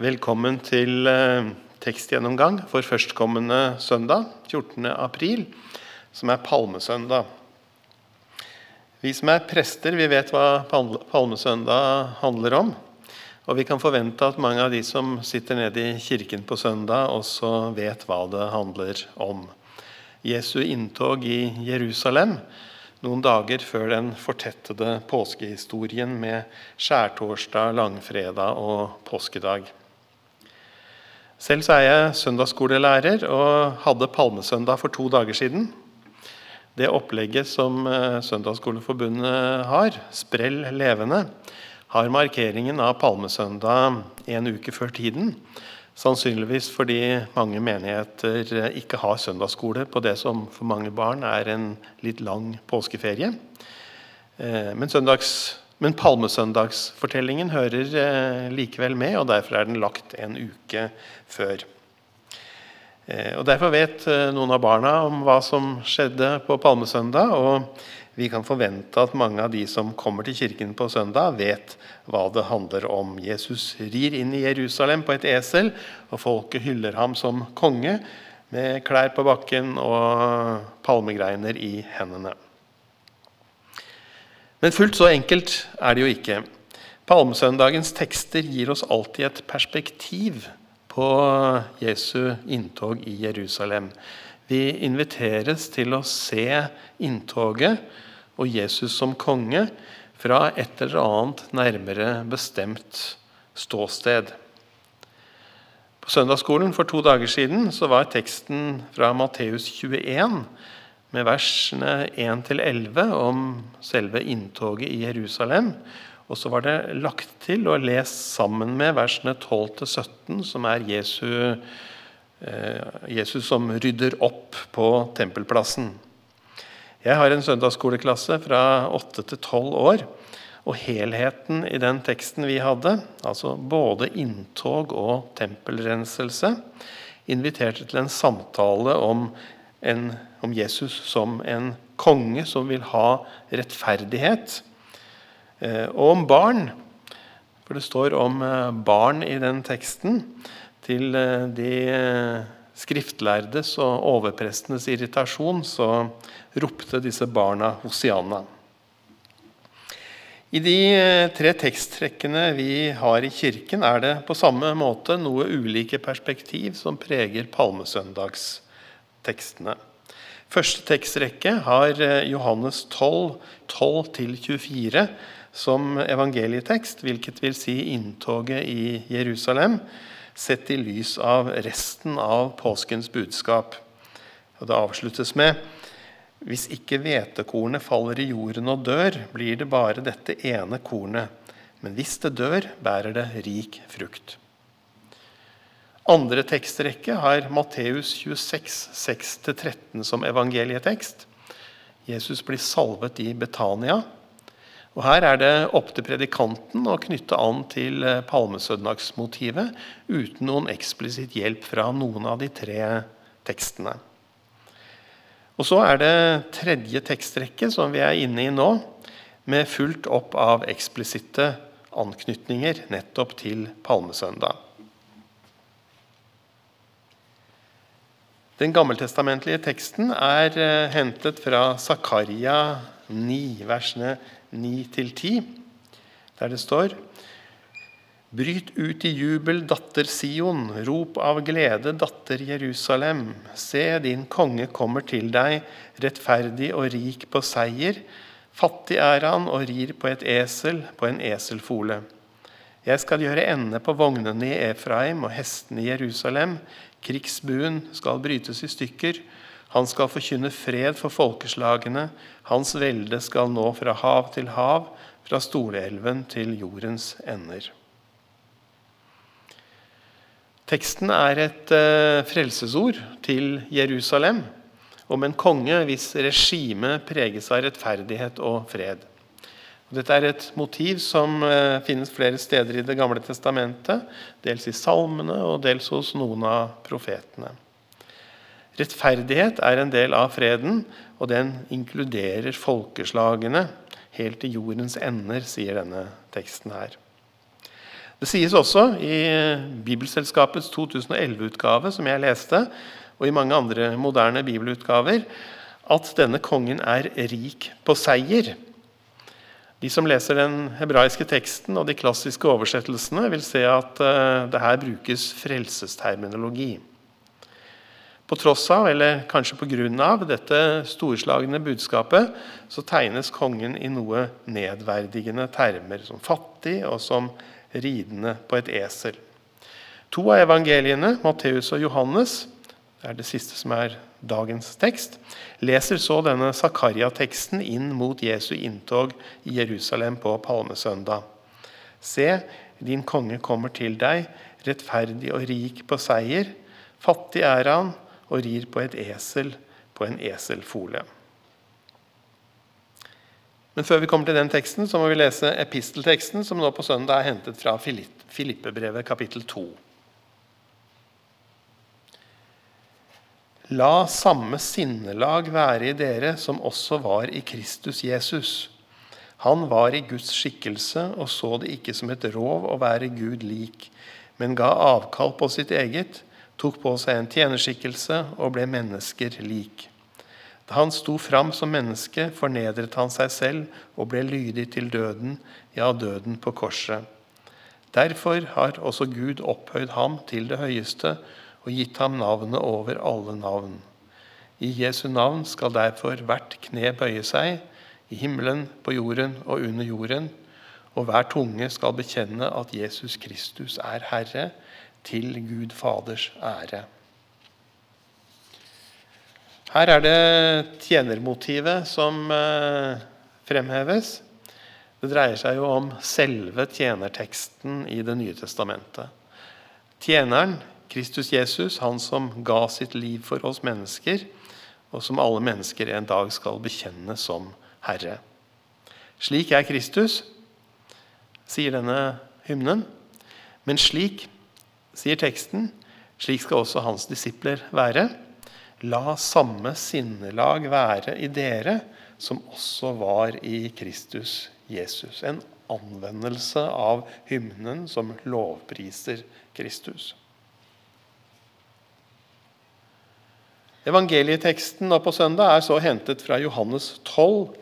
Velkommen til eh, tekstgjennomgang for førstkommende søndag, 14. april, som er palmesøndag. Vi som er prester, vi vet hva palmesøndag handler om. Og vi kan forvente at mange av de som sitter nede i kirken på søndag, også vet hva det handler om. Jesu inntog i Jerusalem noen dager før den fortettede påskehistorien med skjærtorsdag, langfredag og påskedag. Selv så er jeg søndagsskolelærer og hadde palmesøndag for to dager siden. Det opplegget som eh, Søndagsskoleforbundet har, Sprell levende, har markeringen av palmesøndag en uke før tiden. Sannsynligvis fordi mange menigheter ikke har søndagsskole på det som for mange barn er en litt lang påskeferie. Eh, men, søndags, men palmesøndagsfortellingen hører eh, likevel med, og derfor er den lagt en uke før. Eh, og Derfor vet noen av barna om hva som skjedde på palmesøndag. og vi kan forvente at mange av de som kommer til kirken på søndag, vet hva det handler om. Jesus rir inn i Jerusalem på et esel, og folket hyller ham som konge med klær på bakken og palmegreiner i hendene. Men fullt så enkelt er det jo ikke. Palmesøndagens tekster gir oss alltid et perspektiv på Jesu inntog i Jerusalem. Vi inviteres til å se inntoget og Jesus som konge fra et eller annet nærmere bestemt ståsted. På søndagsskolen for to dager siden så var teksten fra Matteus 21 med versene 1-11 om selve inntoget i Jerusalem. Og så var det lagt til og lest sammen med versene 12-17, som er Jesu, Jesus som rydder opp på tempelplassen. Jeg har en søndagsskoleklasse fra 8 til 12 år. Og helheten i den teksten vi hadde, altså både inntog og tempelrenselse, inviterte til en samtale om, en, om Jesus som en konge som vil ha rettferdighet. Eh, og om barn, for det står om eh, barn i den teksten, til eh, de skriftlærdes og overprestenes irritasjon, så ropte disse barna Hosianna. I de eh, tre teksttrekkene vi har i kirken, er det på samme måte noe ulike perspektiv som preger palmesøndagstekstene. Første tekstrekke har eh, Johannes 12, 12-24 som evangelietekst, hvilket vil si inntoget i Jerusalem sett i lys av resten av påskens budskap. Og Det avsluttes med hvis ikke hvetekornet faller i jorden og dør, blir det bare dette ene kornet. Men hvis det dør, bærer det rik frukt. Andre tekstrekke har Matteus 26, 6-13 som evangelietekst. Jesus blir salvet i Betania. Og Her er det opp til predikanten å knytte an til eh, palmesøndagsmotivet uten noen eksplisitt hjelp fra noen av de tre tekstene. Og Så er det tredje tekstrekke, som vi er inne i nå, med fulgt opp av eksplisitte anknytninger nettopp til palmesøndag. Den gammeltestamentlige teksten er eh, hentet fra Zakaria 9, versene 9-10, der det står Bryt ut i jubel, datter Sion, rop av glede, datter Jerusalem. Se, din konge kommer til deg, rettferdig og rik på seier. Fattig er han og rir på et esel, på en eselfole. Jeg skal gjøre ende på vognene i Efraim og hestene i Jerusalem. Krigsbuen skal brytes i stykker. Han skal forkynne fred for folkeslagene. Hans velde skal nå fra hav til hav, fra Storelven til jordens ender. Teksten er et uh, frelsesord til Jerusalem om en konge hvis regime preges av rettferdighet og fred. Dette er et motiv som uh, finnes flere steder i Det gamle testamentet, dels i salmene og dels hos noen av profetene. Rettferdighet er en del av freden, og den inkluderer folkeslagene helt til jordens ender, sier denne teksten her. Det sies også i Bibelselskapets 2011-utgave, som jeg leste, og i mange andre moderne bibelutgaver, at denne kongen er rik på seier. De som leser den hebraiske teksten og de klassiske oversettelsene, vil se at uh, det her brukes frelsesterminologi. På tross av, eller kanskje pga. dette storslagne budskapet, så tegnes kongen i noe nedverdigende termer, som fattig og som ridende på et esel. To av evangeliene, Matteus og Johannes, det er det siste som er dagens tekst, leser så denne Zakaria-teksten inn mot Jesu inntog i Jerusalem på palmesøndag. Se, din konge kommer til deg, rettferdig og rik på seier. Fattig er han og rir på et esel på en eselfole. Men før vi kommer til den teksten, så må vi lese epistelteksten, som nå på søndag er hentet fra Filippebrevet kapittel 2. La samme sinnelag være i dere som også var i Kristus Jesus. Han var i Guds skikkelse og så det ikke som et rov å være Gud lik, men ga avkall på sitt eget, tok på seg en tjenerskikkelse og ble mennesker lik. Da han sto fram som menneske, fornedret han seg selv og ble lydig til døden, ja, døden på korset. Derfor har også Gud opphøyd ham til det høyeste og gitt ham navnet over alle navn. I Jesu navn skal derfor hvert kne bøye seg, i himmelen, på jorden og under jorden, og hver tunge skal bekjenne at Jesus Kristus er Herre, til Gud Faders ære. Her er det tjenermotivet som eh, fremheves. Det dreier seg jo om selve tjenerteksten i Det nye testamentet. Tjeneren, Kristus Jesus, han som ga sitt liv for oss mennesker, og som alle mennesker en dag skal bekjenne som Herre. Slik er Kristus, sier denne hymnen. Men slik, sier teksten, slik skal også hans disipler være. La samme sinnelag være i dere som også var i Kristus Jesus. En anvendelse av hymnen som lovpriser Kristus. Evangelieteksten nå på søndag er så hentet fra Johannes 12,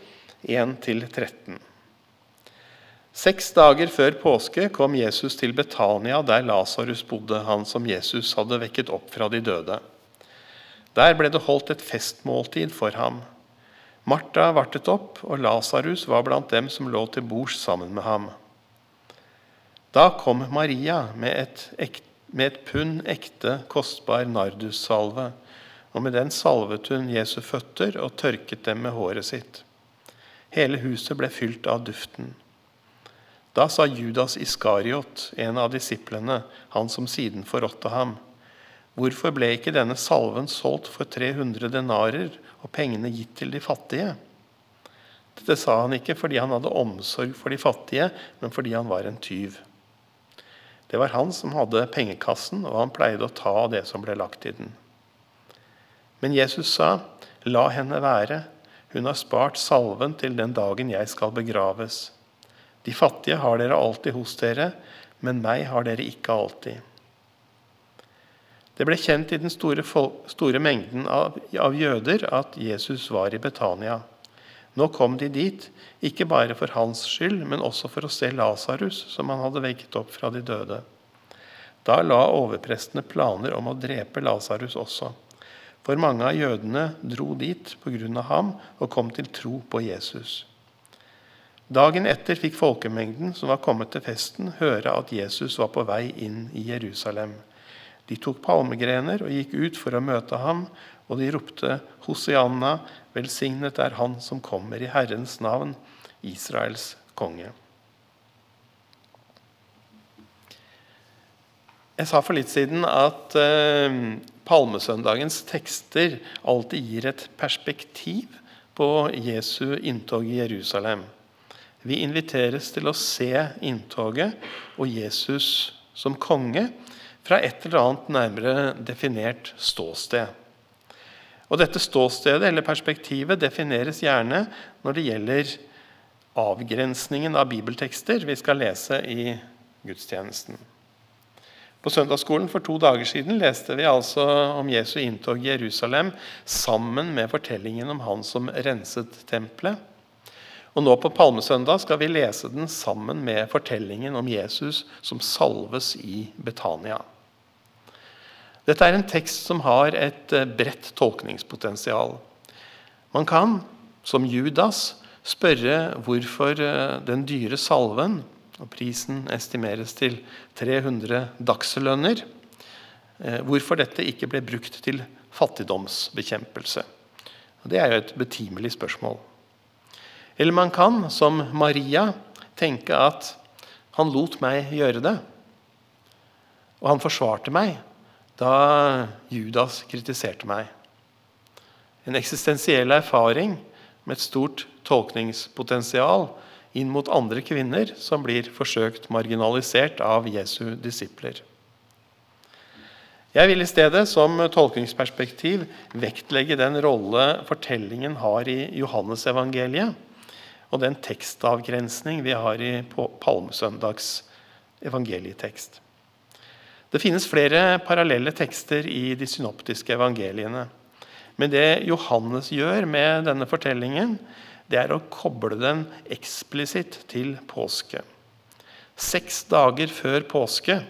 1-13. Seks dager før påske kom Jesus til Betania, der Lasarus bodde, han som Jesus hadde vekket opp fra de døde. Der ble det holdt et festmåltid for ham. Martha vartet opp, og Lasarus var blant dem som lå til bords sammen med ham. Da kom Maria med et, med et pund ekte, kostbar nardussalve, og med den salvet hun Jesu føtter og tørket dem med håret sitt. Hele huset ble fylt av duften. Da sa Judas Iskariot, en av disiplene, han som siden forrådte ham, Hvorfor ble ikke denne salven solgt for 300 denarer og pengene gitt til de fattige? Dette sa han ikke fordi han hadde omsorg for de fattige, men fordi han var en tyv. Det var han som hadde pengekassen, og han pleide å ta av det som ble lagt i den. Men Jesus sa, 'La henne være. Hun har spart salven til den dagen jeg skal begraves.' De fattige har dere alltid hos dere, men meg har dere ikke alltid. Det ble kjent i den store, store mengden av, av, jøder at Jesus var i Betania. Nå kom de dit, ikke bare for hans skyld, men også for å se Lasarus, som han hadde vekket opp fra de døde. Da la overprestene planer om å drepe Lasarus også. For mange av jødene dro dit pga. ham og kom til tro på Jesus. Dagen etter fikk folkemengden som var kommet til festen, høre at Jesus var på vei inn i Jerusalem. De tok palmegrener og gikk ut for å møte ham, og de ropte Hosianna, velsignet er Han som kommer i Herrens navn, Israels konge. Jeg sa for litt siden at eh, palmesøndagens tekster alltid gir et perspektiv på Jesu inntog i Jerusalem. Vi inviteres til å se inntoget og Jesus som konge fra et eller annet nærmere definert ståsted. Og Dette ståstedet eller perspektivet defineres gjerne når det gjelder avgrensningen av bibeltekster vi skal lese i gudstjenesten. På søndagsskolen for to dager siden leste vi altså om Jesu inntog i Jerusalem sammen med fortellingen om han som renset tempelet. Og nå på palmesøndag skal vi lese den sammen med fortellingen om Jesus som salves i Betania. Dette er en tekst som har et eh, bredt tolkningspotensial. Man kan, som Judas, spørre hvorfor eh, den dyre salven og prisen estimeres til 300 dagslønner. Eh, hvorfor dette ikke ble brukt til fattigdomsbekjempelse. Det er jo et betimelig spørsmål. Eller man kan, som Maria, tenke at han lot meg gjøre det. Og han forsvarte meg da Judas kritiserte meg. En eksistensiell erfaring med et stort tolkningspotensial inn mot andre kvinner som blir forsøkt marginalisert av Jesu disipler. Jeg vil i stedet som tolkningsperspektiv vektlegge den rolle fortellingen har i Johannesevangeliet, og den tekstavgrensning vi har i Palmesøndags evangelietekst. Det finnes flere parallelle tekster i de synoptiske evangeliene. Men det Johannes gjør med denne fortellingen, det er å koble den eksplisitt til påske. Seks dager før påske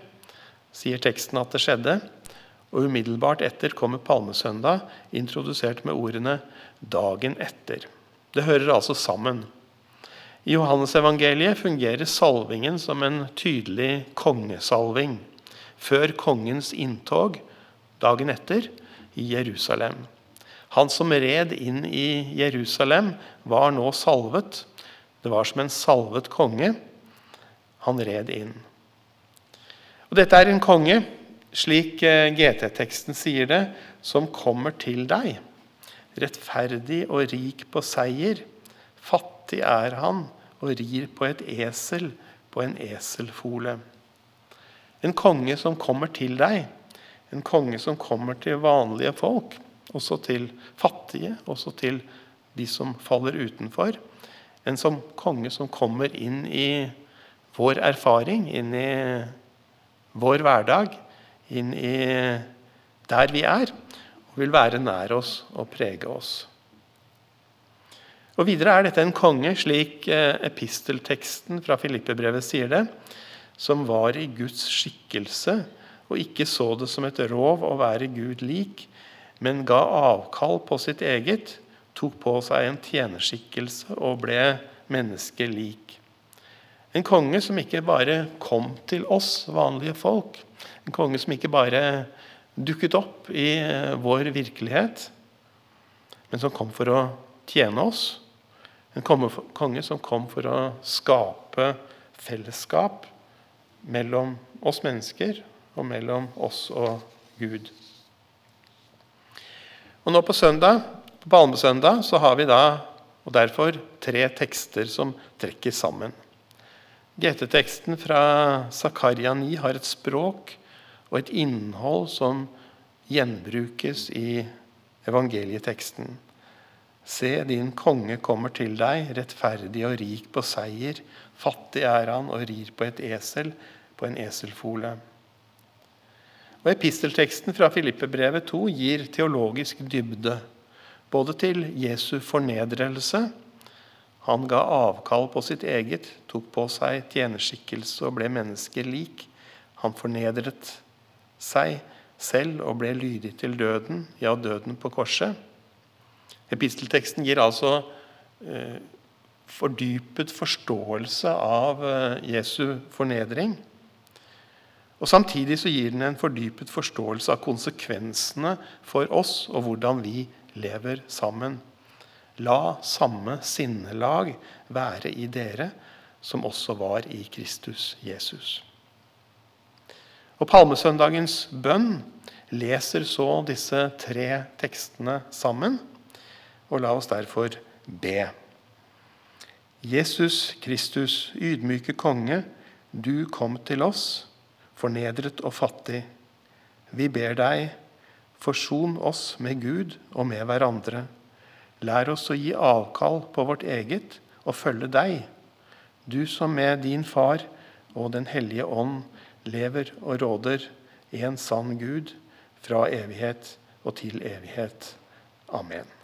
sier teksten at det skjedde. Og umiddelbart etter kommer palmesøndag, introdusert med ordene 'dagen etter'. Det hører altså sammen. I Johannesevangeliet fungerer salvingen som en tydelig kongesalving før kongens inntog dagen etter i Jerusalem. Han som red inn i Jerusalem, var nå salvet. Det var som en salvet konge. Han red inn. Og Dette er en konge, slik eh, GT-teksten sier det, som kommer til deg. Rettferdig og rik på seier. Fattig er han og rir på et esel, på en eselfole. En konge som kommer til deg. En konge som kommer til vanlige folk også til fattige, også til de som faller utenfor. En som konge som kommer inn i vår erfaring, inn i vår hverdag, inn i der vi er, og vil være nær oss og prege oss. Og Videre er dette en konge, slik eh, epistelteksten fra Filippebrevet sier det, som var i Guds skikkelse og ikke så det som et rov å være Gud lik, men ga avkall på sitt eget, tok på seg en tjenerskikkelse og ble menneskelik. En konge som ikke bare kom til oss vanlige folk. En konge som ikke bare dukket opp i eh, vår virkelighet, men som kom for å tjene oss. En konge som kom for å skape fellesskap mellom oss mennesker og mellom oss og Gud. Og nå på søndag, på palmesøndag så har vi da og derfor tre tekster som trekker sammen. GT-teksten fra Zakaria 9 har et språk og et innhold som gjenbrukes i evangelieteksten. Se, din konge kommer til deg, rettferdig og rik på seier. Fattig er han og rir på et esel, på en eselfole. Og Epistelteksten fra Filippebrevet 2 gir teologisk dybde. Både til Jesu fornedrelse Han ga avkall på sitt eget, tok på seg tjenerskikkelse og ble menneskelik. Han fornedret seg selv og ble lydig til døden, ja, døden på korset. Epistelteksten gir altså eh, fordypet forståelse av eh, Jesu fornedring. Og Samtidig så gir den en fordypet forståelse av konsekvensene for oss og hvordan vi lever sammen. La samme sinnelag være i dere som også var i Kristus Jesus. Og Palmesøndagens bønn leser så disse tre tekstene sammen. Og la oss derfor be. Jesus Kristus, ydmyke konge, du kom til oss fornedret og fattig. Vi ber deg, forson oss med Gud og med hverandre. Lær oss å gi avkall på vårt eget og følge deg, du som med din far og Den hellige ånd lever og råder, en sann Gud, fra evighet og til evighet. Amen.